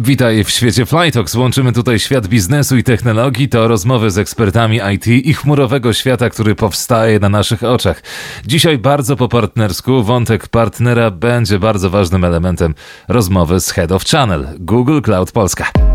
Witaj w świecie Flytox. Łączymy tutaj świat biznesu i technologii. To rozmowy z ekspertami IT i chmurowego świata, który powstaje na naszych oczach. Dzisiaj bardzo po partnersku. Wątek partnera będzie bardzo ważnym elementem rozmowy z Head of Channel Google Cloud Polska.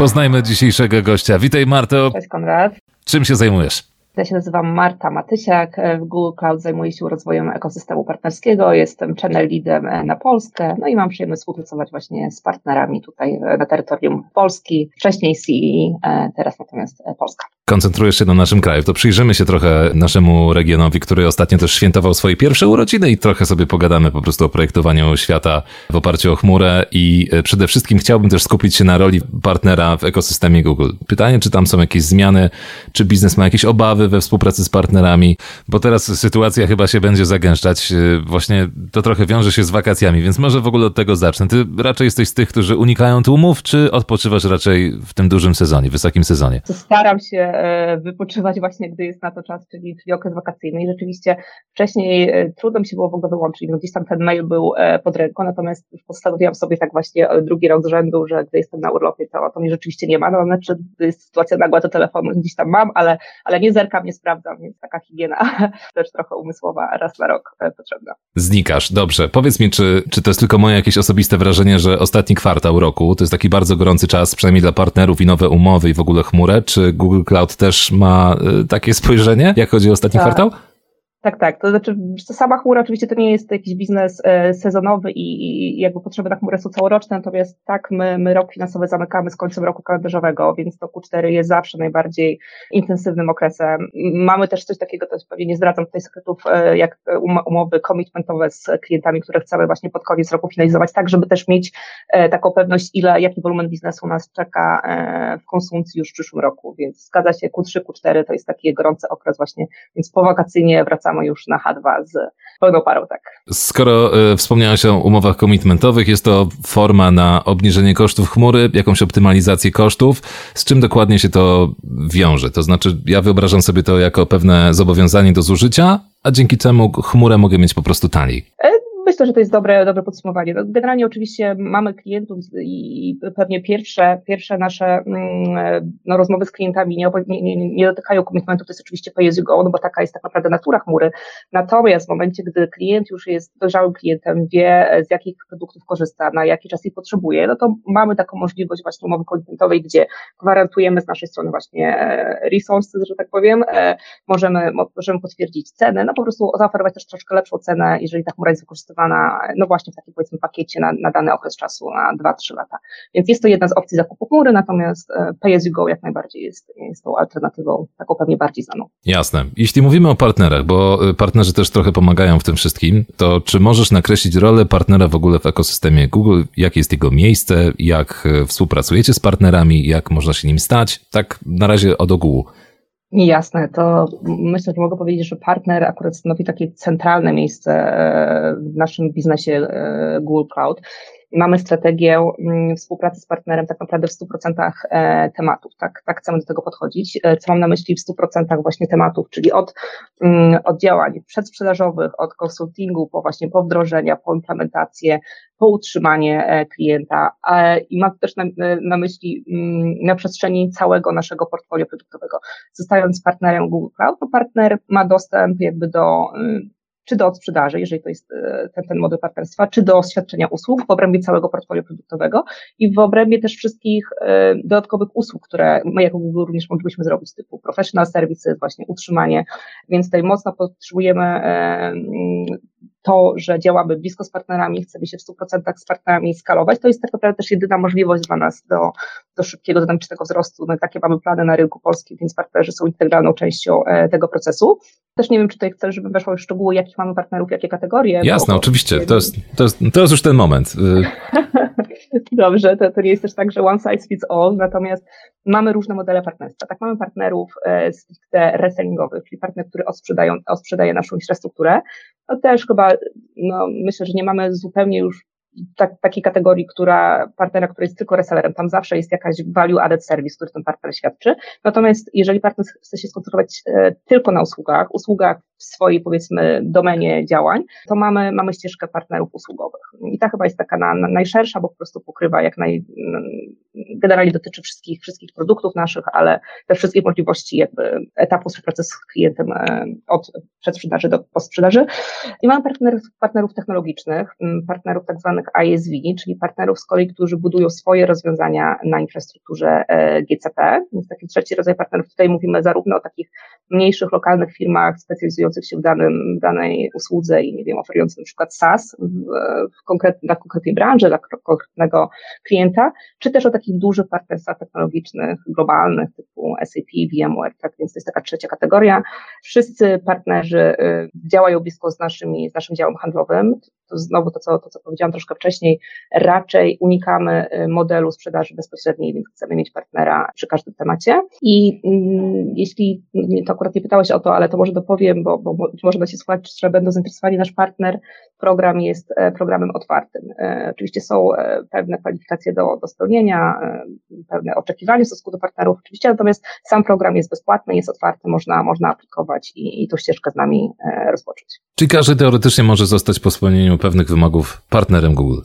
Poznajmy dzisiejszego gościa. Witaj Marto. Cześć Konrad. Czym się zajmujesz? Ja się nazywam Marta Matysiak. W Google Cloud zajmuję się rozwojem ekosystemu partnerskiego. Jestem channel leadem na Polskę. No i mam przyjemność współpracować właśnie z partnerami tutaj na terytorium Polski. Wcześniej CE, teraz natomiast Polska koncentrujesz się na naszym kraju, to przyjrzymy się trochę naszemu regionowi, który ostatnio też świętował swoje pierwsze urodziny i trochę sobie pogadamy po prostu o projektowaniu świata w oparciu o chmurę i e, przede wszystkim chciałbym też skupić się na roli partnera w ekosystemie Google. Pytanie, czy tam są jakieś zmiany, czy biznes ma jakieś obawy we współpracy z partnerami, bo teraz sytuacja chyba się będzie zagęszczać. E, właśnie to trochę wiąże się z wakacjami, więc może w ogóle od tego zacznę. Ty raczej jesteś z tych, którzy unikają tłumów, czy odpoczywasz raczej w tym dużym sezonie, wysokim sezonie? Staram się E, wypoczywać właśnie, gdy jest na to czas, czyli, czyli okres wakacyjny. I rzeczywiście wcześniej e, trudno mi się było w ogóle wyłączyć, no gdzieś tam ten mail był e, pod ręką, natomiast postanowiłam sobie tak właśnie drugi rok z rzędu, że gdy jestem na urlopie, to, to mnie rzeczywiście nie ma. No, znaczy, gdy jest sytuacja nagła, to telefon gdzieś tam mam, ale, ale nie zerkam, nie sprawdzam, więc taka higiena też trochę umysłowa raz na rok potrzebna. Znikasz, dobrze. Powiedz mi, czy, czy to jest tylko moje jakieś osobiste wrażenie, że ostatni kwartał roku to jest taki bardzo gorący czas, przynajmniej dla partnerów i nowe umowy i w ogóle chmurę, czy Google Cloud też ma y, takie spojrzenie, jak chodzi o ostatni tak. kwartał? Tak, tak. To znaczy, sama chmura oczywiście to nie jest jakiś biznes e, sezonowy i, i jakby potrzeby na chmurę są całoroczne, natomiast tak, my, my rok finansowy zamykamy z końcem roku kalendarzowego, więc to Q4 jest zawsze najbardziej intensywnym okresem. Mamy też coś takiego, to pewnie nie zdradzam tutaj sekretów, e, jak umowy commitmentowe z klientami, które chcemy właśnie pod koniec roku finalizować, tak, żeby też mieć e, taką pewność, ile, jaki wolumen biznesu nas czeka w konsumpcji już w przyszłym roku, więc zgadza się, Q3, Q4 to jest taki gorący okres właśnie, więc po wakacyjnie wracamy samo już na H2 z pełną parą, tak. Skoro y, wspomniałeś o umowach komitmentowych, jest to forma na obniżenie kosztów chmury, jakąś optymalizację kosztów. Z czym dokładnie się to wiąże? To znaczy, ja wyobrażam sobie to jako pewne zobowiązanie do zużycia, a dzięki temu chmurę mogę mieć po prostu taniej. E, Myślę, że to jest dobre, dobre podsumowanie. No, generalnie oczywiście mamy klientów i pewnie pierwsze, pierwsze nasze mm, no, rozmowy z klientami nie, nie, nie dotykają komitmentu, to jest oczywiście pay as you go, no bo taka jest tak naprawdę natura chmury. Natomiast w momencie, gdy klient już jest dojrzałym klientem, wie z jakich produktów korzysta, na jaki czas ich potrzebuje, no to mamy taką możliwość właśnie umowy komitmentowej, gdzie gwarantujemy z naszej strony właśnie e, resources, że tak powiem, e, możemy, możemy potwierdzić cenę, no po prostu zaoferować też troszkę lepszą cenę, jeżeli ta chmura jest wykorzystywana zainwestowana, no właśnie w takim powiedzmy pakiecie na, na dany okres czasu, na 2-3 lata. Więc jest to jedna z opcji zakupu chmury, natomiast e, pay as you go jak najbardziej jest, jest tą alternatywą, taką pewnie bardziej znaną. Jasne. Jeśli mówimy o partnerach, bo e, partnerzy też trochę pomagają w tym wszystkim, to czy możesz nakreślić rolę partnera w ogóle w ekosystemie Google? Jakie jest jego miejsce? Jak e, współpracujecie z partnerami? Jak można się nim stać? Tak na razie od ogółu. Jasne, to myślę, że mogę powiedzieć, że partner akurat stanowi takie centralne miejsce e, w naszym biznesie Google Cloud mamy strategię mm, współpracy z partnerem tak naprawdę w 100% e, tematów, tak, tak chcemy do tego podchodzić. E, co mam na myśli w 100% właśnie tematów, czyli od, mm, od działań przedsprzedażowych, od konsultingu, po właśnie po wdrożenia, po implementację, po utrzymanie e, klienta i mam też na, na myśli mm, na przestrzeni całego naszego portfolio produktowego. Zostając partnerem Google Cloud, to partner ma dostęp jakby do czy do odsprzedaży, jeżeli to jest e, ten, ten model partnerstwa, czy do świadczenia usług w obrębie całego portfolio produktowego i w obrębie też wszystkich e, dodatkowych usług, które my jako Google również moglibyśmy zrobić, typu professional services, właśnie utrzymanie, więc tutaj mocno potrzebujemy e, to, że działamy blisko z partnerami, chcemy się w 100% z partnerami skalować, to jest tak naprawdę też jedyna możliwość dla nas do, do szybkiego, dynamicznego wzrostu. No, takie mamy plany na rynku polskim, więc partnerzy są integralną częścią e, tego procesu. Też nie wiem, czy tutaj chcesz, żebym weszła w szczegóły, jakich mamy partnerów, jakie kategorie. Jasne, oczywiście. To jest, to, jest, to jest już ten moment. Dobrze, to, to nie jest też tak, że one size fits all, natomiast mamy różne modele partnerstwa. Tak, mamy partnerów e, stricte resellingowych, czyli partner, który odsprzedają, odsprzedaje naszą infrastrukturę. To też chyba, no, myślę, że nie mamy zupełnie już tak, takiej kategorii, która partnera, który jest tylko resellerem, tam zawsze jest jakaś value added service, który ten partner świadczy. Natomiast jeżeli partner chce się skoncentrować e, tylko na usługach, usługach w swojej powiedzmy domenie działań, to mamy, mamy ścieżkę partnerów usługowych. I ta chyba jest taka na, na najszersza, bo po prostu pokrywa jak naj, generalnie dotyczy wszystkich, wszystkich produktów naszych, ale też wszystkich możliwości jakby etapu współpracy z klientem e, od przedsprzedaży do postsprzedaży. I mamy partnerów, partnerów technologicznych, partnerów tak zwanych ISV, czyli partnerów z kolei, którzy budują swoje rozwiązania na infrastrukturze e, GCP. Więc taki trzeci rodzaj partnerów, tutaj mówimy zarówno o takich mniejszych, lokalnych firmach specjalizujących się w, danym, danej usłudze i nie wiem, oferujących na przykład SaaS w, w konkret, dla konkretnej branży, dla konkretnego klienta, czy też o takich dużych partnerstwach technologicznych, globalnych, typu SAP, VMware, tak więc to jest taka trzecia kategoria. Wszyscy partnerzy y, działają blisko z, naszymi, z naszym działem handlowym, to znowu to co, to, co powiedziałam troszkę wcześniej, raczej unikamy y, modelu sprzedaży bezpośredniej, więc chcemy mieć partnera przy każdym temacie. I mm, jeśli, to akurat nie pytałeś o to, ale to może dopowiem, bo, bo może da się słuchać, że będą zainteresowani nasz partner, program jest e, programem otwartym. E, oczywiście są e, pewne kwalifikacje do, do spełnienia, pewne oczekiwania w stosunku do partnerów, oczywiście, natomiast sam program jest bezpłatny, jest otwarty, można, można aplikować i, i tą ścieżkę z nami rozpocząć. Czyli każdy teoretycznie może zostać po spełnieniu pewnych wymogów partnerem Google.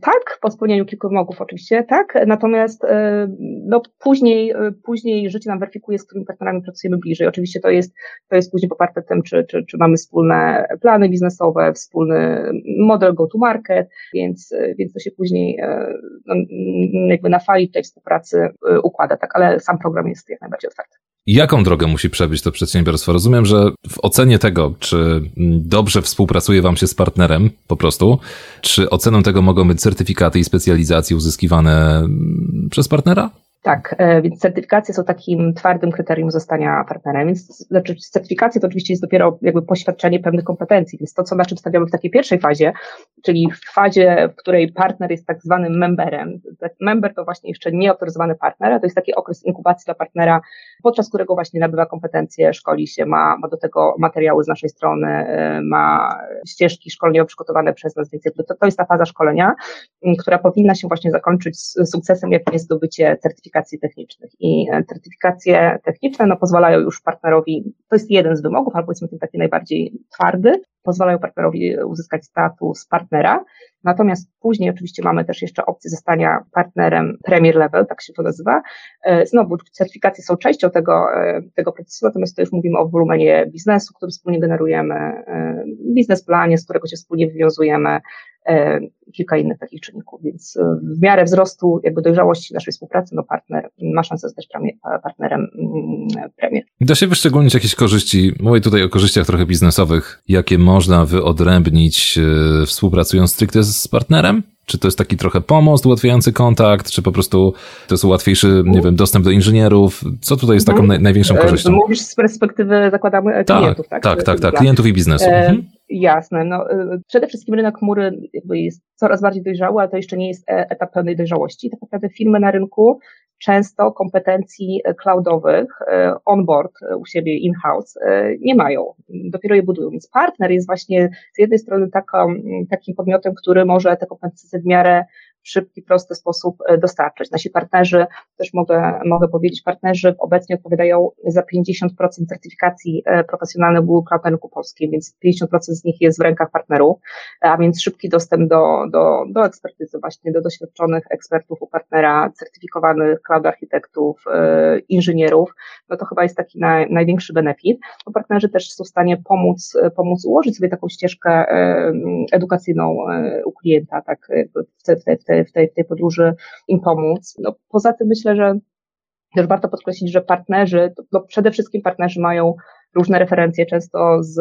Tak, po spełnieniu kilku wymogów oczywiście, tak, natomiast e, no, później, e, później życie nam weryfikuje, z którymi partnerami pracujemy bliżej. Oczywiście to jest, to jest później poparte tym, czy, czy, czy mamy wspólne plany biznesowe, wspólny model go-to-market, więc, e, więc to się później no, jakby na fali tej współpracy układa, tak, ale sam program jest jak najbardziej otwarty. Jaką drogę musi przebyć to przedsiębiorstwo? Rozumiem, że w ocenie tego, czy dobrze współpracuje Wam się z partnerem po prostu, czy oceną tego mogą być certyfikaty i specjalizacje uzyskiwane przez partnera? Tak, e, więc certyfikacje są takim twardym kryterium zostania partnerem, więc znaczy certyfikacje to oczywiście jest dopiero jakby poświadczenie pewnych kompetencji, więc to, co na czym stawiamy w takiej pierwszej fazie, czyli w fazie, w której partner jest tak zwanym memberem, member to właśnie jeszcze nieautoryzowany partner, a to jest taki okres inkubacji dla partnera, podczas którego właśnie nabywa kompetencje, szkoli się, ma, ma do tego materiały z naszej strony, e, ma ścieżki szkoleniowe przygotowane przez nas, więc to, to jest ta faza szkolenia, która powinna się właśnie zakończyć z sukcesem, jakim jest zdobycie certyfikatu certyfikacji technicznych. I e, certyfikacje techniczne no, pozwalają już partnerowi, to jest jeden z wymogów, ale powiedzmy ten taki najbardziej twardy, pozwalają partnerowi uzyskać status partnera. Natomiast później oczywiście mamy też jeszcze opcję zostania partnerem premier level, tak się to nazywa. E, znowu certyfikacje są częścią tego, e, tego procesu, natomiast to już mówimy o wolumenie biznesu, który wspólnie generujemy, biznesplanie, z którego się wspólnie wywiązujemy, E, kilka innych takich czynników, więc e, w miarę wzrostu jakby dojrzałości naszej współpracy, no partner ma szansę zostać partnerem mm, premier. Da się wyszczególnić jakieś korzyści, mówię tutaj o korzyściach trochę biznesowych, jakie można wyodrębnić e, współpracując stricte z partnerem? Czy to jest taki trochę pomost ułatwiający kontakt, czy po prostu to jest łatwiejszy, nie wiem, dostęp do inżynierów? Co tutaj jest taką mhm. naj, największą korzyścią? Mówisz z perspektywy, zakładamy, tak, klientów, tak? Tak, tak, tak, klientów i biznesu. Mhm. Jasne. No, przede wszystkim rynek chmury jest coraz bardziej dojrzały, ale to jeszcze nie jest e, etap pełnej dojrzałości. Tak naprawdę firmy na rynku często kompetencji e, cloudowych e, onboard u siebie in-house nie mają. Dopiero je budują. Więc partner jest właśnie z jednej strony taką, takim podmiotem, który może te kompetencje w miarę szybki, prosty sposób e, dostarczać. Nasi partnerzy, też mogę, mogę powiedzieć, partnerzy obecnie odpowiadają za 50% certyfikacji e, profesjonalnej Google Cloud na rynku polskim, więc 50% z nich jest w rękach partnerów, a więc szybki dostęp do, do, do ekspertyzy, właśnie do doświadczonych ekspertów u partnera, certyfikowanych cloud architektów, e, inżynierów, no to chyba jest taki naj, największy benefit. Bo partnerzy też są w stanie pomóc, pomóc ułożyć sobie taką ścieżkę edukacyjną u klienta, tak, w, te, w, te, w, te, w tej, w tej podróży im pomóc. No, poza tym myślę, że też warto podkreślić, że partnerzy, no przede wszystkim partnerzy mają różne referencje, często z,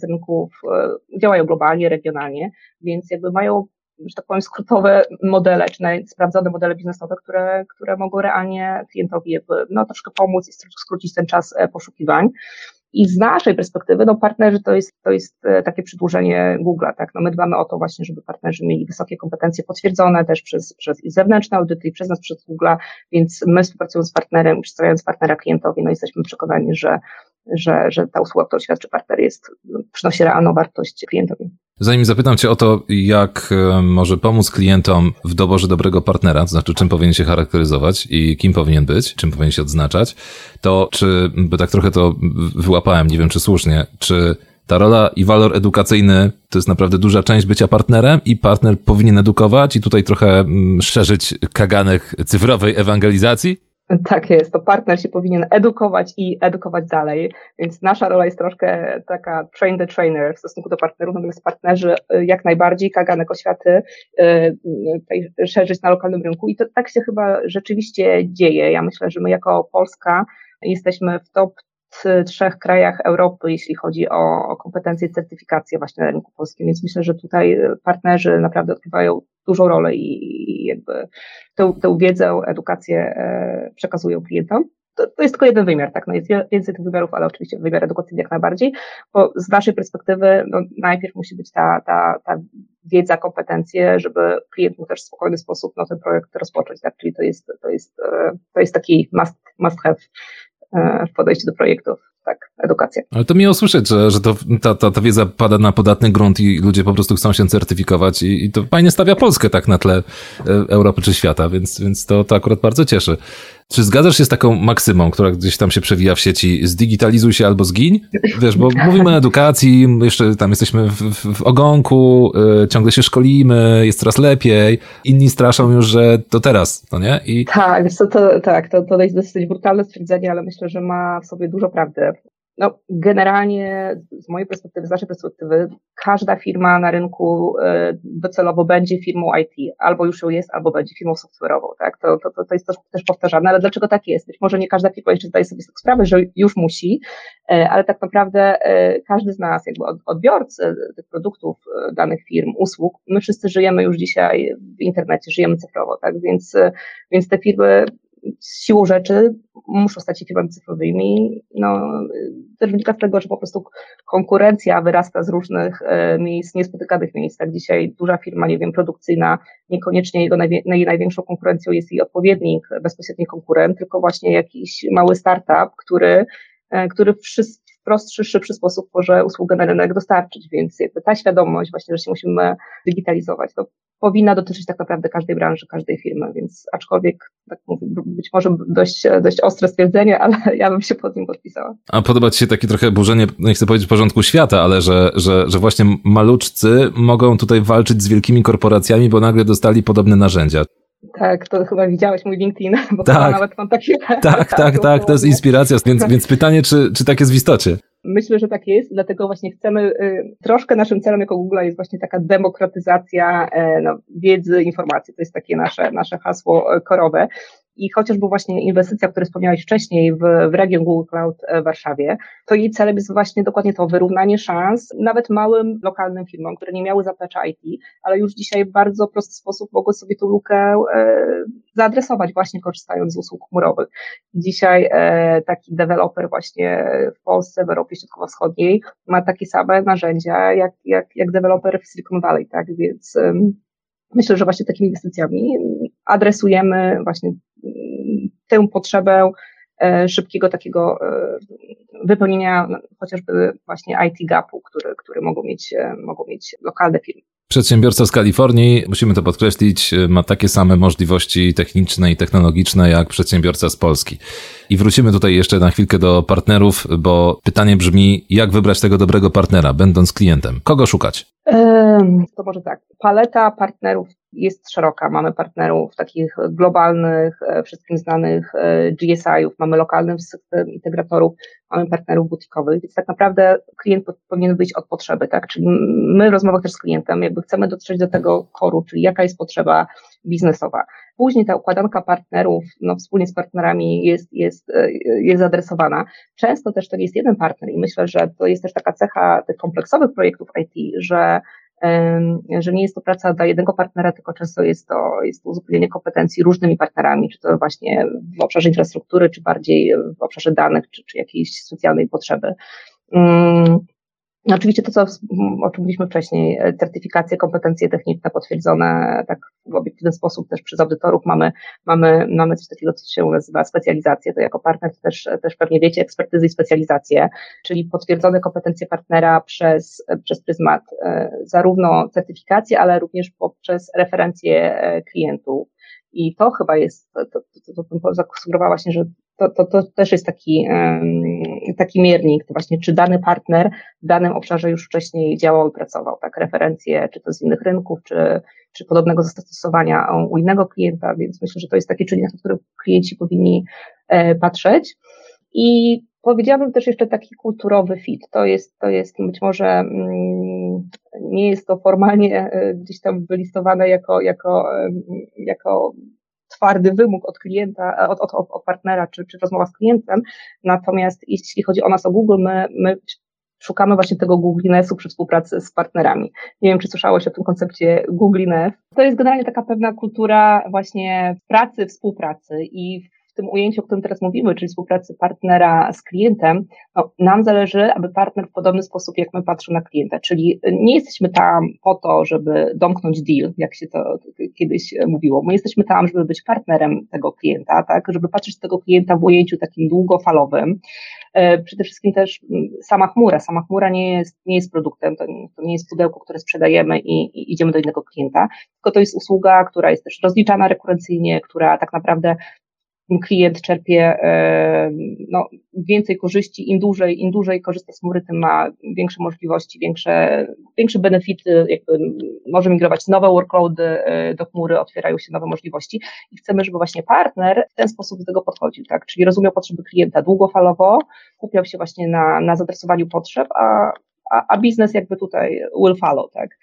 z rynków, e, działają globalnie, regionalnie, więc jakby mają, że tak powiem, skrótowe modele, czy sprawdzone modele biznesowe, które, które mogą realnie klientowi no, troszkę pomóc i skrócić ten czas e, poszukiwań. I z naszej perspektywy, no partnerzy to jest, to jest e, takie przedłużenie Google'a, tak? No my dbamy o to właśnie, żeby partnerzy mieli wysokie kompetencje potwierdzone też przez, przez i zewnętrzne audyty i przez nas, przez Google'a, więc my współpracując z partnerem, przedstawiając partnera klientowi, no jesteśmy przekonani, że że, że ta usługa, którą świadczy partner jest, przynosi realną wartość klientowi. Zanim zapytam Cię o to, jak e, może pomóc klientom w doborze dobrego partnera, to znaczy czym powinien się charakteryzować i kim powinien być, czym powinien się odznaczać, to czy, bo tak trochę to wyłapałem, nie wiem czy słusznie, czy ta rola i walor edukacyjny to jest naprawdę duża część bycia partnerem i partner powinien edukować i tutaj trochę mm, szerzyć kaganek cyfrowej ewangelizacji? Tak jest, to partner się powinien edukować i edukować dalej, więc nasza rola jest troszkę taka train the trainer w stosunku do partnerów, natomiast partnerzy y, jak najbardziej kaganek oświaty y, y, szerzyć na lokalnym rynku i to tak się chyba rzeczywiście dzieje. Ja myślę, że my jako Polska jesteśmy w top trzech krajach Europy, jeśli chodzi o, o kompetencje i certyfikacje właśnie na rynku polskim, więc myślę, że tutaj partnerzy naprawdę odgrywają dużą rolę i, jakby tę, tę wiedzę, edukację e, przekazują klientom. To, to, jest tylko jeden wymiar, tak? No jest więcej tych wymiarów, ale oczywiście wymiar edukacyjny jak najbardziej, bo z naszej perspektywy no, najpierw musi być ta, ta, ta wiedza, kompetencje, żeby klient mógł też w spokojny sposób no, ten projekt rozpocząć, tak? Czyli to jest, to jest, e, to jest taki must, must have e, w podejściu do projektów tak, edukacja. Ale to miło słyszeć, że, że to, ta, ta, ta wiedza pada na podatny grunt i ludzie po prostu chcą się certyfikować i, i to fajnie stawia Polskę tak na tle e, Europy czy świata, więc, więc to, to akurat bardzo cieszy. Czy zgadzasz się z taką maksymą, która gdzieś tam się przewija w sieci, zdigitalizuj się albo zgiń? Wiesz, bo mówimy o edukacji, jeszcze tam jesteśmy w, w, w ogonku, y, ciągle się szkolimy, jest coraz lepiej, inni straszą już, że to teraz, no nie? I... Tak, to, to, tak, to, to jest dosyć brutalne stwierdzenie, ale myślę, że ma w sobie dużo prawdy. No, generalnie z mojej perspektywy, z naszej perspektywy, każda firma na rynku e, docelowo będzie firmą IT, albo już ją jest, albo będzie firmą software'ową, tak? To, to, to jest też, powtarzane, ale dlaczego tak jest? Być może nie każda firma jeszcze zdaje sobie sprawę, że już musi, e, ale tak naprawdę e, każdy z nas, jakby odbiorcy tych produktów danych firm, usług, my wszyscy żyjemy już dzisiaj w internecie, żyjemy cyfrowo, tak? Więc, więc te firmy siłą rzeczy muszą stać się firmami cyfrowymi. No, też wynika z tego, że po prostu konkurencja wyrasta z różnych e, miejsc, niespotykanych miejsc. Tak dzisiaj duża firma, nie wiem, produkcyjna, niekoniecznie jego jej największą konkurencją jest jej odpowiednik, bezpośredni konkurent, tylko właśnie jakiś mały startup, który, e, który prostszy, szybszy sposób może usługę na rynek dostarczyć, więc ta świadomość właśnie, że się musimy digitalizować, to powinna dotyczyć tak naprawdę każdej branży, każdej firmy, więc aczkolwiek, tak mówię, być może dość, dość ostre stwierdzenie, ale ja bym się pod nim podpisała. A podoba Ci się takie trochę burzenie, nie chcę powiedzieć porządku świata, ale że, że, że właśnie maluczcy mogą tutaj walczyć z wielkimi korporacjami, bo nagle dostali podobne narzędzia. Tak, to chyba widziałeś mój LinkedIn, bo tak. nawet mam takie... Tak, tak, tak, to jest inspiracja, więc, więc pytanie, czy, czy tak jest w istocie? Myślę, że tak jest, dlatego właśnie chcemy, y, troszkę naszym celem jako Google jest właśnie taka demokratyzacja e, no, wiedzy, informacji. To jest takie nasze, nasze hasło e, korowe i chociażby właśnie inwestycja, o której wspomniałeś wcześniej w, w region Google Cloud w Warszawie, to jej celem jest właśnie dokładnie to, wyrównanie szans nawet małym lokalnym firmom, które nie miały zaplecza IT, ale już dzisiaj w bardzo prosty sposób mogły sobie tą lukę e, zaadresować właśnie korzystając z usług chmurowych. Dzisiaj e, taki deweloper właśnie w Polsce, w Europie Środkowo-Wschodniej ma takie same narzędzia jak, jak, jak deweloper w Silicon Valley, tak, więc myślę, że właśnie takimi inwestycjami adresujemy właśnie tę potrzebę e, szybkiego takiego e, wypełnienia chociażby właśnie IT gapu, który, który mogą mieć, e, mogą mieć lokalne firmy. Przedsiębiorca z Kalifornii, musimy to podkreślić, ma takie same możliwości techniczne i technologiczne jak przedsiębiorca z Polski. I wrócimy tutaj jeszcze na chwilkę do partnerów, bo pytanie brzmi, jak wybrać tego dobrego partnera, będąc klientem? Kogo szukać? To może tak. Paleta partnerów jest szeroka. Mamy partnerów takich globalnych, e, wszystkim znanych e, GSI-ów, mamy lokalnych system integratorów, mamy partnerów butikowych, więc tak naprawdę klient powinien wyjść od potrzeby, tak? Czyli my w rozmowach też z klientem jakby chcemy dotrzeć do tego koru, czyli jaka jest potrzeba biznesowa. Później ta układanka partnerów, no wspólnie z partnerami jest, jest, e, jest zadresowana. Często też to nie jest jeden partner i myślę, że to jest też taka cecha tych kompleksowych projektów IT, że że nie jest to praca dla jednego partnera, tylko często jest to, jest to uzupełnienie kompetencji różnymi partnerami, czy to właśnie w obszarze infrastruktury, czy bardziej w obszarze danych, czy, czy jakiejś socjalnej potrzeby. Oczywiście to, co, o czym mówiliśmy wcześniej, e, certyfikacje, kompetencje techniczne potwierdzone tak w obiektywny sposób też przez audytorów. Mamy, mamy, mamy coś takiego, co się nazywa specjalizację, to jako partner też, też pewnie wiecie, ekspertyzy i specjalizacje, czyli potwierdzone kompetencje partnera przez, przez pryzmat e, zarówno certyfikacji, ale również poprzez referencje e, klientów. I to chyba jest, to, to, to, to, to zasugerowała właśnie, że to, to, to też jest taki, taki miernik, właśnie czy dany partner w danym obszarze już wcześniej działał i pracował, tak, referencje, czy to z innych rynków, czy, czy podobnego zastosowania u innego klienta, więc myślę, że to jest taki czynnik, na który klienci powinni e, patrzeć. I powiedziałabym też jeszcze taki kulturowy fit. To jest, to jest być może mm, nie jest to formalnie e, gdzieś tam wylistowane jako, jako, jako twardy wymóg od klienta, od, od, od partnera, czy, czy rozmowa z klientem. Natomiast jeśli chodzi o nas, o Google, my, my szukamy właśnie tego Googliness-u przy współpracy z partnerami. Nie wiem, czy słyszałeś o tym koncepcie Googliness. To jest generalnie taka pewna kultura właśnie pracy, współpracy i tym ujęciu, o którym teraz mówimy, czyli współpracy partnera z klientem, no, nam zależy, aby partner w podobny sposób, jak my patrzymy na klienta, czyli nie jesteśmy tam po to, żeby domknąć deal, jak się to kiedyś mówiło. My jesteśmy tam, żeby być partnerem tego klienta, tak, żeby patrzeć tego klienta w ujęciu takim długofalowym. E, przede wszystkim też sama chmura. Sama chmura nie jest, nie jest produktem, to, to nie jest pudełko, które sprzedajemy i, i idziemy do innego klienta, tylko to jest usługa, która jest też rozliczana rekurencyjnie, która tak naprawdę klient czerpie e, no, więcej korzyści, im dłużej, im dłużej korzysta z chmury, tym ma większe możliwości, większe, większe benefity, jakby może migrować nowe workloady e, do chmury, otwierają się nowe możliwości i chcemy, żeby właśnie partner w ten sposób do tego podchodził, tak, czyli rozumiał potrzeby klienta długofalowo, skupiał się właśnie na, na zadresowaniu potrzeb, a, a, a biznes jakby tutaj will follow, tak.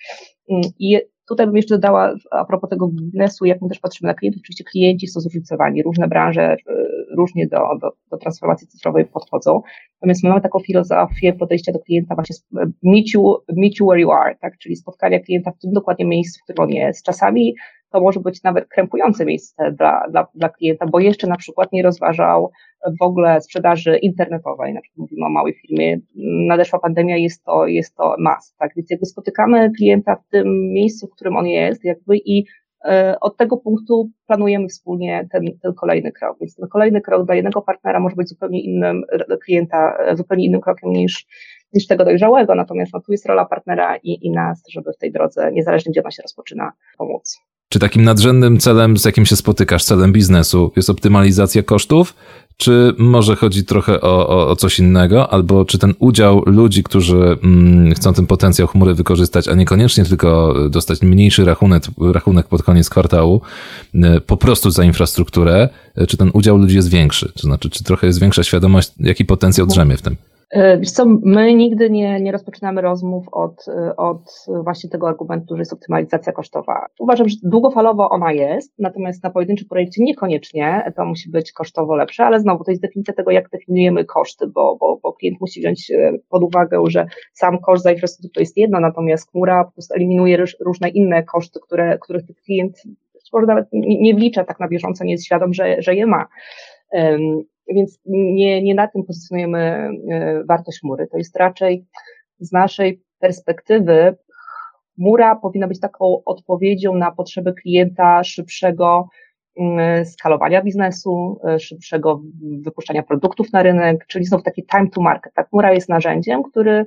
I Tutaj bym jeszcze dodała a propos tego biznesu, jak my też patrzymy na klientów, oczywiście klienci są zróżnicowani, różne branże y, różnie do, do, do transformacji cyfrowej podchodzą. Natomiast my mamy taką filozofię podejścia do klienta właśnie meet you, meet you where you are, tak, czyli spotkania klienta w tym dokładnie miejscu, w którym on jest. Czasami to może być nawet krępujące miejsce dla, dla, dla klienta, bo jeszcze na przykład nie rozważał w ogóle sprzedaży internetowej, na przykład mówimy o małej firmie, nadeszła pandemia, jest to, jest to must, tak, więc jakby spotykamy klienta w tym miejscu, w którym on jest, jakby i e, od tego punktu planujemy wspólnie ten, ten kolejny krok. Więc ten kolejny krok dla jednego partnera może być zupełnie innym, klienta, zupełnie innym krokiem niż, niż tego dojrzałego. Natomiast no, tu jest rola partnera i, i nas, żeby w tej drodze, niezależnie gdzie ona się rozpoczyna, pomóc. Czy takim nadrzędnym celem, z jakim się spotykasz, celem biznesu, jest optymalizacja kosztów? Czy może chodzi trochę o, o, o coś innego? Albo czy ten udział ludzi, którzy mm, chcą ten potencjał chmury wykorzystać, a niekoniecznie tylko dostać mniejszy rachunek, rachunek pod koniec kwartału, y, po prostu za infrastrukturę, y, czy ten udział ludzi jest większy? To znaczy, czy trochę jest większa świadomość, jaki potencjał drzemie w tym? E, wiesz co, my nigdy nie, nie rozpoczynamy rozmów od, od właśnie tego argumentu, że jest optymalizacja kosztowa. Uważam, że długofalowo ona jest, natomiast na pojedynczym projekcie niekoniecznie to musi być kosztowo lepsze, ale znowu to jest definicja tego, jak definiujemy koszty, bo, bo, bo klient musi wziąć e, pod uwagę, że sam koszt za infrastrukturę to jest jedno, natomiast chmura po prostu eliminuje różne inne koszty, które, których klient może nawet nie wlicza tak na bieżąco, nie jest świadom, że, że je ma. Więc nie, nie na tym pozycjonujemy e, wartość chmury. To jest raczej z naszej perspektywy chmura powinna być taką odpowiedzią na potrzeby klienta szybszego mm, skalowania biznesu, e, szybszego wypuszczania produktów na rynek, czyli znowu taki time to market. Ta chmura jest narzędziem, który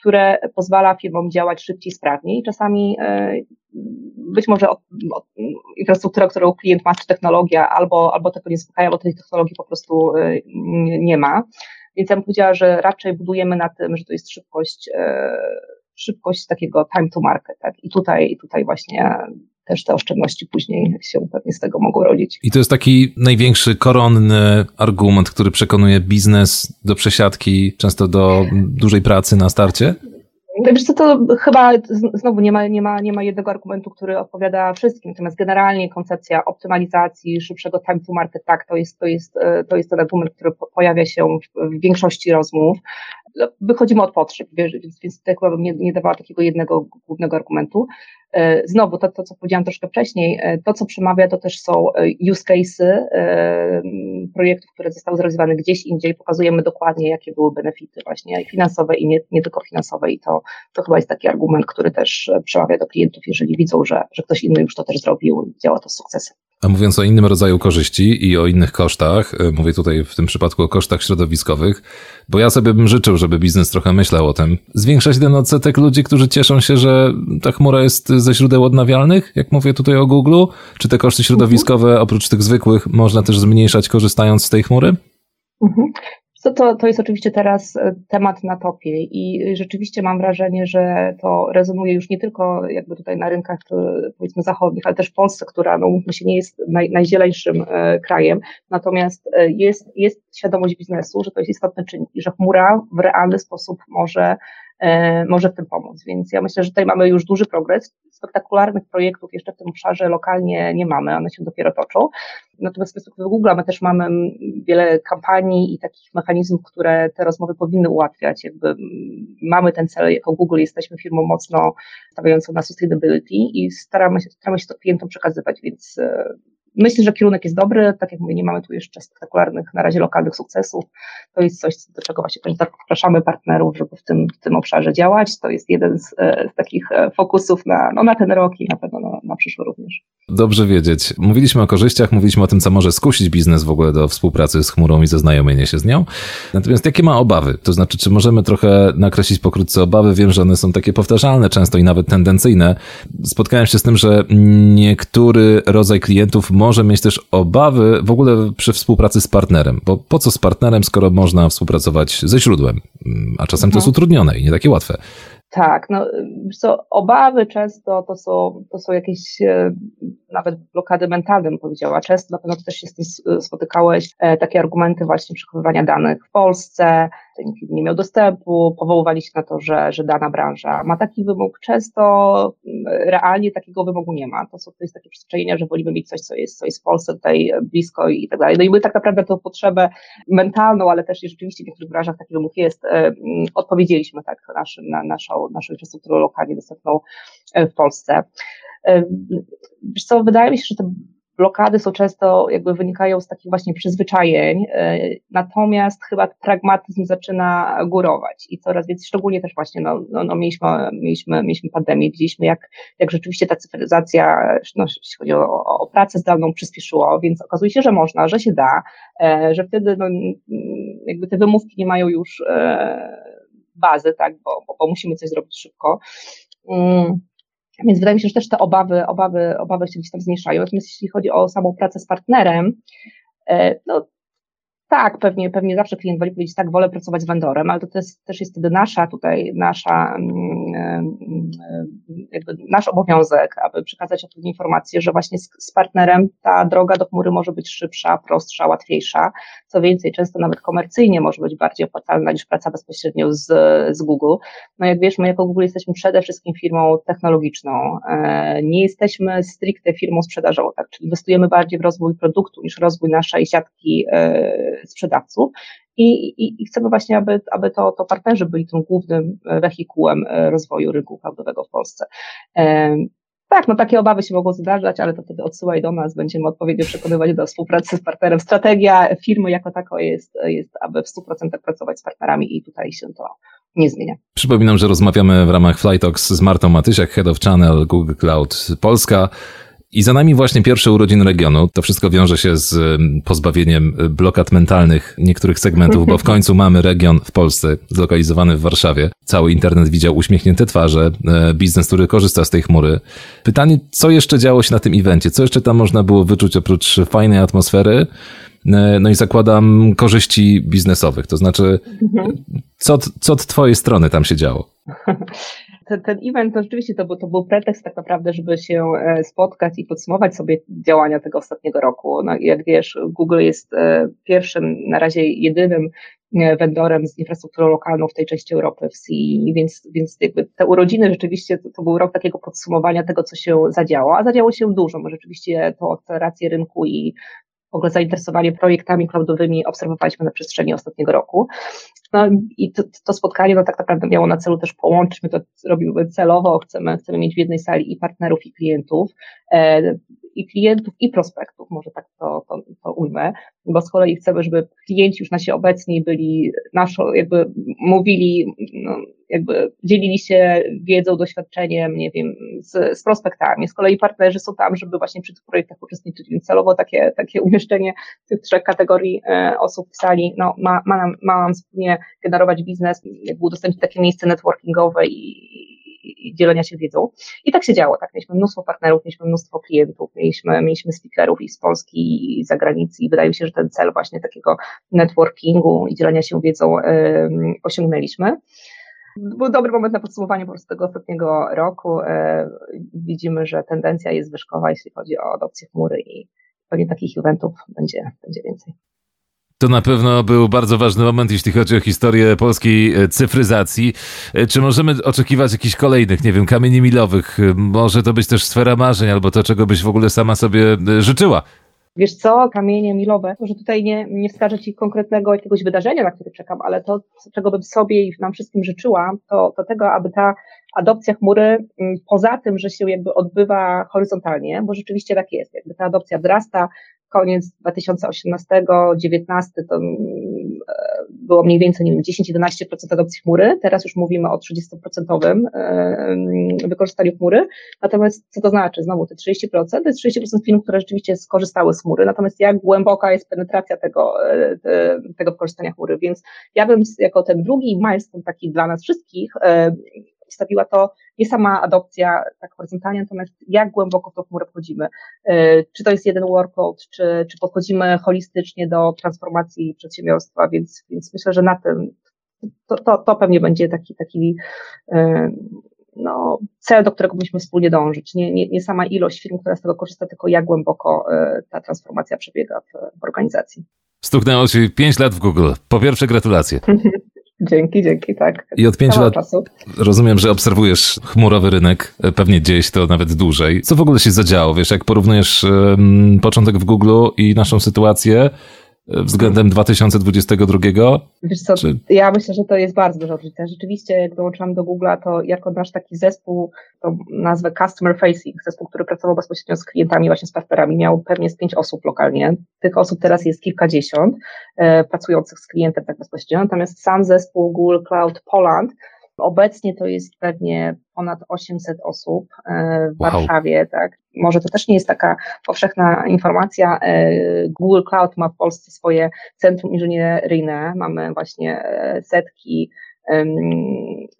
które pozwala firmom działać szybciej, sprawniej. Czasami e, być może infrastruktura, którą klient ma, czy technologia, albo, albo tego nie słuchają, albo tej technologii po prostu e, nie ma. Więc ja bym powiedziała, że raczej budujemy na tym, że to jest szybkość, e, szybkość takiego time to market. Tak? I tutaj, i tutaj właśnie też te oszczędności później się pewnie z tego mogą rodzić. I to jest taki największy koronny argument, który przekonuje biznes do przesiadki, często do dużej pracy na starcie? Wiesz co, to chyba znowu nie ma, nie, ma, nie ma jednego argumentu, który odpowiada wszystkim, natomiast generalnie koncepcja optymalizacji, szybszego time to market, tak, to jest, to jest, to jest ten argument, który pojawia się w, większości rozmów. Wychodzimy od potrzeb, więc, więc tutaj chyba bym nie, nie dawała takiego jednego głównego argumentu. Znowu, to, to co powiedziałam troszkę wcześniej, to co przemawia to też są use cases projektów, które zostały zrealizowane gdzieś indziej, pokazujemy dokładnie jakie były benefity właśnie finansowe i nie, nie tylko finansowe i to, to chyba jest taki argument, który też przemawia do klientów, jeżeli widzą, że, że ktoś inny już to też zrobił, działa to z sukcesem. A mówiąc o innym rodzaju korzyści i o innych kosztach, e, mówię tutaj w tym przypadku o kosztach środowiskowych, bo ja sobie bym życzył, żeby biznes trochę myślał o tym. Zwiększać ten odsetek ludzi, którzy cieszą się, że ta chmura jest ze źródeł odnawialnych, jak mówię tutaj o Google, czy te koszty środowiskowe oprócz tych zwykłych można też zmniejszać korzystając z tej chmury? Mhm. To, to, to jest oczywiście teraz e, temat na topie i rzeczywiście mam wrażenie, że to rezonuje już nie tylko jakby tutaj na rynkach e, powiedzmy zachodnich, ale też w Polsce, która no mówmy się nie jest naj, najzieleńszym e, krajem, natomiast jest, jest świadomość biznesu, że to jest istotny czynnik i że chmura w realny sposób może może w tym pomóc. Więc ja myślę, że tutaj mamy już duży progres. Spektakularnych projektów jeszcze w tym obszarze lokalnie nie mamy, one się dopiero toczą. Natomiast z perspektywy Google my też mamy wiele kampanii i takich mechanizmów, które te rozmowy powinny ułatwiać. Jakby mamy ten cel, jako Google jesteśmy firmą mocno stawiającą na sustainability i staramy się, staramy się to klientom przekazywać, więc e, Myślę, że kierunek jest dobry. Tak jak mówię, nie mamy tu jeszcze spektakularnych, na razie lokalnych sukcesów. To jest coś, do czego właśnie zapraszamy partnerów, żeby w tym, w tym obszarze działać. To jest jeden z, e, z takich e, fokusów na, no, na ten rok i na pewno na, na przyszły również. Dobrze wiedzieć. Mówiliśmy o korzyściach, mówiliśmy o tym, co może skusić biznes w ogóle do współpracy z chmurą i zaznajomienia się z nią. Natomiast jakie ma obawy? To znaczy, czy możemy trochę nakreślić pokrótce obawy? Wiem, że one są takie powtarzalne często i nawet tendencyjne. Spotkałem się z tym, że niektóry rodzaj klientów może mieć też obawy w ogóle przy współpracy z partnerem, bo po co z partnerem, skoro można współpracować ze źródłem? A czasem to jest mhm. utrudnione i nie takie łatwe. Tak, no co, obawy często to są, to są jakieś e, nawet blokady mentalne, powiedziała. Często na pewno też się z tym spotykałeś, e, takie argumenty właśnie przechowywania danych w Polsce, nikt nie miał dostępu, powoływali się na to, że, że dana branża ma taki wymóg. Często mm, realnie takiego wymogu nie ma. To są to jest takie przyzwyczajenia, że wolimy mieć coś, co jest, co jest w Polsce tutaj blisko i tak dalej. No i my tak naprawdę tę potrzebę mentalną, ale też i rzeczywiście w niektórych branżach taki wymóg jest, e, mm, odpowiedzieliśmy tak naszym, na naszą, naszą infrastrukturę lokalnie dostępną e, w Polsce. E, wiesz co, wydaje mi się, że te blokady są często, jakby wynikają z takich właśnie przyzwyczajeń, e, natomiast chyba pragmatyzm zaczyna górować i coraz więcej, szczególnie też właśnie, no, no, no mieliśmy, mieliśmy, mieliśmy pandemię, widzieliśmy jak, jak rzeczywiście ta cyfryzacja, no, jeśli chodzi o, o pracę zdalną, przyspieszyło, więc okazuje się, że można, że się da, e, że wtedy no, jakby te wymówki nie mają już bazy, tak, bo, bo, bo musimy coś zrobić szybko. Więc wydaje mi się, że też te obawy, obawy, obawy się gdzieś tam zmniejszają. Natomiast jeśli chodzi o samą pracę z partnerem, e, no tak, pewnie, pewnie zawsze klient woli powiedzieć, tak, wolę pracować z vendorem, ale to też, też jest wtedy nasza tutaj, nasza, mm, jakby nasz obowiązek, aby przekazać odpowiednie informacje, że właśnie z, z, partnerem ta droga do chmury może być szybsza, prostsza, łatwiejsza. Co więcej, często nawet komercyjnie może być bardziej opłacalna niż praca bezpośrednio z, z Google. No jak wiesz, my jako Google jesteśmy przede wszystkim firmą technologiczną. E, nie jesteśmy stricte firmą sprzedażową, tak, czyli inwestujemy bardziej w rozwój produktu niż rozwój naszej siatki e, sprzedawców i, i, i chcemy właśnie, aby, aby to, to partnerzy byli tym głównym wehikułem e, rozwoju rynku cloudowego w Polsce. E, tak, no takie obawy się mogą zdarzać, ale to wtedy odsyłaj do nas, będziemy odpowiednio przekonywać do współpracy z partnerem. Strategia firmy jako tako jest, jest aby w 100% pracować z partnerami i tutaj się to nie zmienia. Przypominam, że rozmawiamy w ramach Flytalks z Martą Matysiak, Head of Channel Google Cloud Polska. I za nami właśnie pierwsze urodziny regionu. To wszystko wiąże się z pozbawieniem blokad mentalnych niektórych segmentów, bo w końcu mamy region w Polsce, zlokalizowany w Warszawie. Cały internet widział uśmiechnięte twarze, e, biznes, który korzysta z tej chmury. Pytanie, co jeszcze działo się na tym evencie? Co jeszcze tam można było wyczuć oprócz fajnej atmosfery? E, no i zakładam korzyści biznesowych. To znaczy, mhm. co, co od twojej strony tam się działo? ten, ten event to rzeczywiście to był, to był pretekst tak naprawdę, żeby się e, spotkać i podsumować sobie działania tego ostatniego roku. No, jak wiesz, Google jest e, pierwszym, na razie jedynym e, vendorem z infrastrukturą lokalną w tej części Europy w CE, więc, więc jakby te urodziny rzeczywiście to, to, był rok takiego podsumowania tego, co się zadziało, a zadziało się dużo, bo rzeczywiście tą akcelerację rynku i w ogóle zainteresowanie projektami cloudowymi obserwowaliśmy na przestrzeni ostatniego roku. No i to, to, spotkanie no, tak naprawdę miało na celu też połączyć, my to robimy celowo, chcemy, chcemy mieć w jednej sali i partnerów, i klientów, e, i klientów, i prospektów, może tak to, to, to ujmę, bo z kolei chcemy, żeby klienci już nasi obecni byli naszą, jakby mówili, no, jakby dzielili się wiedzą, doświadczeniem, nie wiem, z, z prospektami. Z kolei partnerzy są tam, żeby właśnie przy tych projektach uczestniczyć, więc celowo takie, takie umieszczenie tych trzech kategorii e, osób w sali no, ma, ma, nam, ma nam wspólnie generować biznes, jakby udostępnić takie miejsce networkingowe i, i, dzielenia się wiedzą. I tak się działo, tak, mieliśmy mnóstwo partnerów, mieliśmy mnóstwo klientów, mieliśmy, mieliśmy speakerów i z Polski, i z zagranicy i wydaje mi się, że ten cel właśnie takiego networkingu i dzielenia się wiedzą y, osiągnęliśmy. Był dobry moment na podsumowanie po prostu tego ostatniego roku. E, widzimy, że tendencja jest wyżkowa, jeśli chodzi o adopcję chmury i pewnie takich eventów będzie, będzie więcej. To na pewno był bardzo ważny moment, jeśli chodzi o historię polskiej e, cyfryzacji. E, czy możemy oczekiwać jakichś kolejnych, nie wiem, kamieni milowych? Może to być też sfera marzeń, albo to, czego byś w ogóle sama sobie życzyła? Wiesz co, kamienie milowe, może tutaj nie, nie wskażę Ci konkretnego jakiegoś wydarzenia, na które czekam, ale to, czego bym sobie i nam wszystkim życzyła, to, to tego, aby ta adopcja chmury, mm, poza tym, że się jakby odbywa horyzontalnie, bo rzeczywiście tak jest, jakby ta adopcja wzrasta, koniec 2018-2019 to mm, było mniej więcej, nie wiem, 10-11% adopcji chmury. Teraz już mówimy o 30% e, wykorzystaniu chmury. Natomiast co to znaczy? Znowu te 30%, to jest 30% firm, które rzeczywiście skorzystały z chmury. Natomiast jak głęboka jest penetracja tego, e, tego wykorzystania chmury? Więc ja bym jako ten drugi milestone taki dla nas wszystkich wstawiła to nie sama adopcja tak horyzontalnie, natomiast jak głęboko w tą chmurę wchodzimy. E, czy to jest jeden workload, czy, czy podchodzimy holistycznie do transformacji przedsiębiorstwa, więc, więc myślę, że na tym to, to, to pewnie będzie taki, taki e, no, cel, do którego musimy wspólnie dążyć. Nie, nie, nie sama ilość firm, która z tego korzysta, tylko jak głęboko e, ta transformacja przebiega w, w organizacji. Stuknęło Ci 5 lat w Google. Po pierwsze gratulacje. Dzięki, dzięki, tak. I od pięciu lat czasu. rozumiem, że obserwujesz chmurowy rynek, pewnie dzieje się to nawet dłużej. Co w ogóle się zadziało? Wiesz, jak porównujesz um, początek w Google i naszą sytuację, względem 2022? Wiesz co, czy... ja myślę, że to jest bardzo duża różnica. Rzeczywiście, jak dołączyłam do Google'a, to jako nasz taki zespół, to nazwę Customer Facing, zespół, który pracował bezpośrednio z klientami, właśnie z partnerami, miał pewnie z pięć osób lokalnie. Tych osób teraz jest kilkadziesiąt e, pracujących z klientem tak bezpośrednio. Natomiast sam zespół Google Cloud Poland Obecnie to jest pewnie ponad 800 osób e, w wow. Warszawie, tak. Może to też nie jest taka powszechna informacja. E, Google Cloud ma w Polsce swoje centrum inżynieryjne. Mamy właśnie e, setki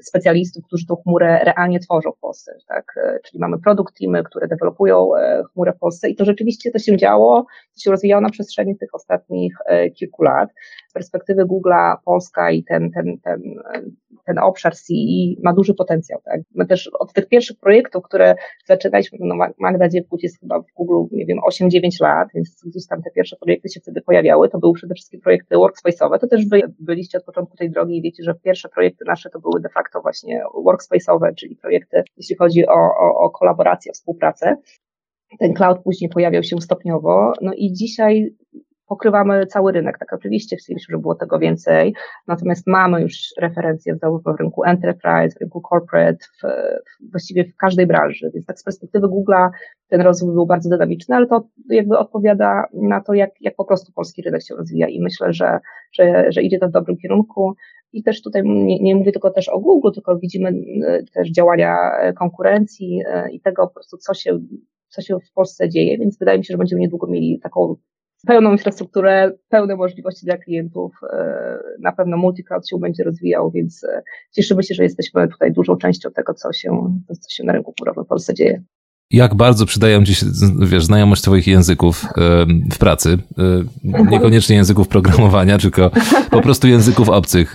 specjalistów, którzy tą chmurę realnie tworzą w Polsce, tak? Czyli mamy produkt teamy, które dewelopują chmurę w Polsce i to rzeczywiście to się działo, to się rozwijało na przestrzeni tych ostatnich kilku lat. Z perspektywy Google'a Polska i ten, ten, ten ten obszar CE ma duży potencjał. Tak? My też od tych pierwszych projektów, które zaczynaliśmy, no Magda Dziewkut jest chyba w Google, nie wiem, 8-9 lat, więc gdzieś tam te pierwsze projekty się wtedy pojawiały, to były przede wszystkim projekty workspace'owe, to też wy byliście od początku tej drogi i wiecie, że pierwsze projekty nasze to były de facto właśnie workspace'owe, czyli projekty, jeśli chodzi o, o, o kolaborację, o współpracę. Ten cloud później pojawiał się stopniowo, no i dzisiaj pokrywamy cały rynek. Tak oczywiście chcielibyśmy, żeby było tego więcej, natomiast mamy już referencje zarówno w rynku enterprise, w rynku corporate, w, w, właściwie w każdej branży, więc tak z perspektywy Google'a ten rozwój był bardzo dynamiczny, ale to jakby odpowiada na to, jak, jak po prostu polski rynek się rozwija i myślę, że, że, że idzie to w dobrym kierunku. I też tutaj nie, nie mówię tylko też o Google, tylko widzimy e, też działania konkurencji e, i tego po prostu, co się, co się w Polsce dzieje, więc wydaje mi się, że będziemy niedługo mieli taką pełną infrastrukturę, pełne możliwości dla klientów. E, na pewno multicloud się będzie rozwijał, więc e, cieszymy się, że jesteśmy tutaj dużą częścią tego, co się, co się na rynku chmurowym w Polsce dzieje. Jak bardzo przydają Ci się, wiesz, znajomość Twoich języków w pracy, e, niekoniecznie języków programowania, tylko po prostu języków obcych.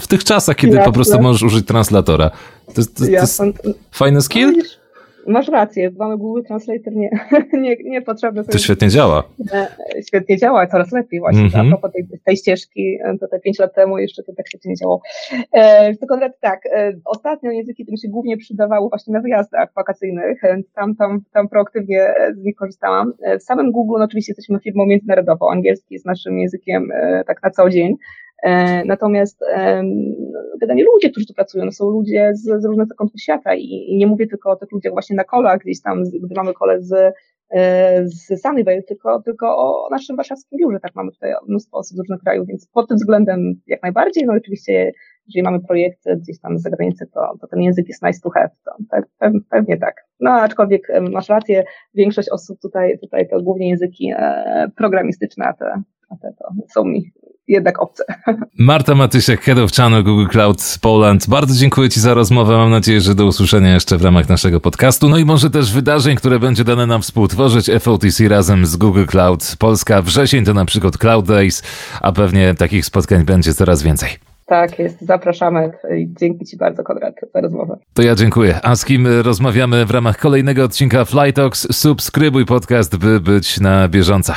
W tych czasach, kiedy Jasne. po prostu możesz użyć translatora. To, to, to jest fajny skill? Masz rację, mamy Google Translator nie, nie, niepotrzebny. To świetnie działa. E, świetnie działa, coraz lepiej właśnie. Mm -hmm. A propos tej, tej ścieżki, e, to te pięć lat temu jeszcze to tak świetnie nie działało. E, to Konrad, tak, e, ostatnio języki tym się głównie przydawały właśnie na wyjazdach wakacyjnych, więc tam, tam, tam proaktywnie z nich korzystałam. W samym Google no, oczywiście jesteśmy firmą międzynarodową, angielski jest naszym językiem e, tak na co dzień, E, natomiast generalnie ludzie, którzy tu pracują, no są ludzie z, z różnych zakątków świata i, i, nie mówię tylko o tych ludziach właśnie na kolach, gdzieś tam, gdy mamy kole z, e, z Sunnyvale, tylko, tylko o naszym warszawskim biurze, tak mamy tutaj mnóstwo osób z różnych krajów, więc pod tym względem jak najbardziej, no oczywiście jeżeli mamy projekty gdzieś tam z zagranicy, to, to ten język jest nice to have, to pewnie tak. No aczkolwiek masz rację, większość osób tutaj, tutaj to głównie języki e, programistyczne, a te, a te to są mi jednak obce. Marta Matysiak, Head of Channel Google Cloud Poland. Bardzo dziękuję Ci za rozmowę. Mam nadzieję, że do usłyszenia jeszcze w ramach naszego podcastu. No i może też wydarzeń, które będzie dane nam współtworzyć FOTC razem z Google Cloud Polska. Wrzesień to na przykład Cloud Days, a pewnie takich spotkań będzie coraz więcej. Tak, jest. Zapraszamy. Dzięki Ci bardzo, Konrad, za rozmowę. To ja dziękuję. A z kim rozmawiamy w ramach kolejnego odcinka Flytalks? Subskrybuj podcast, by być na bieżąco.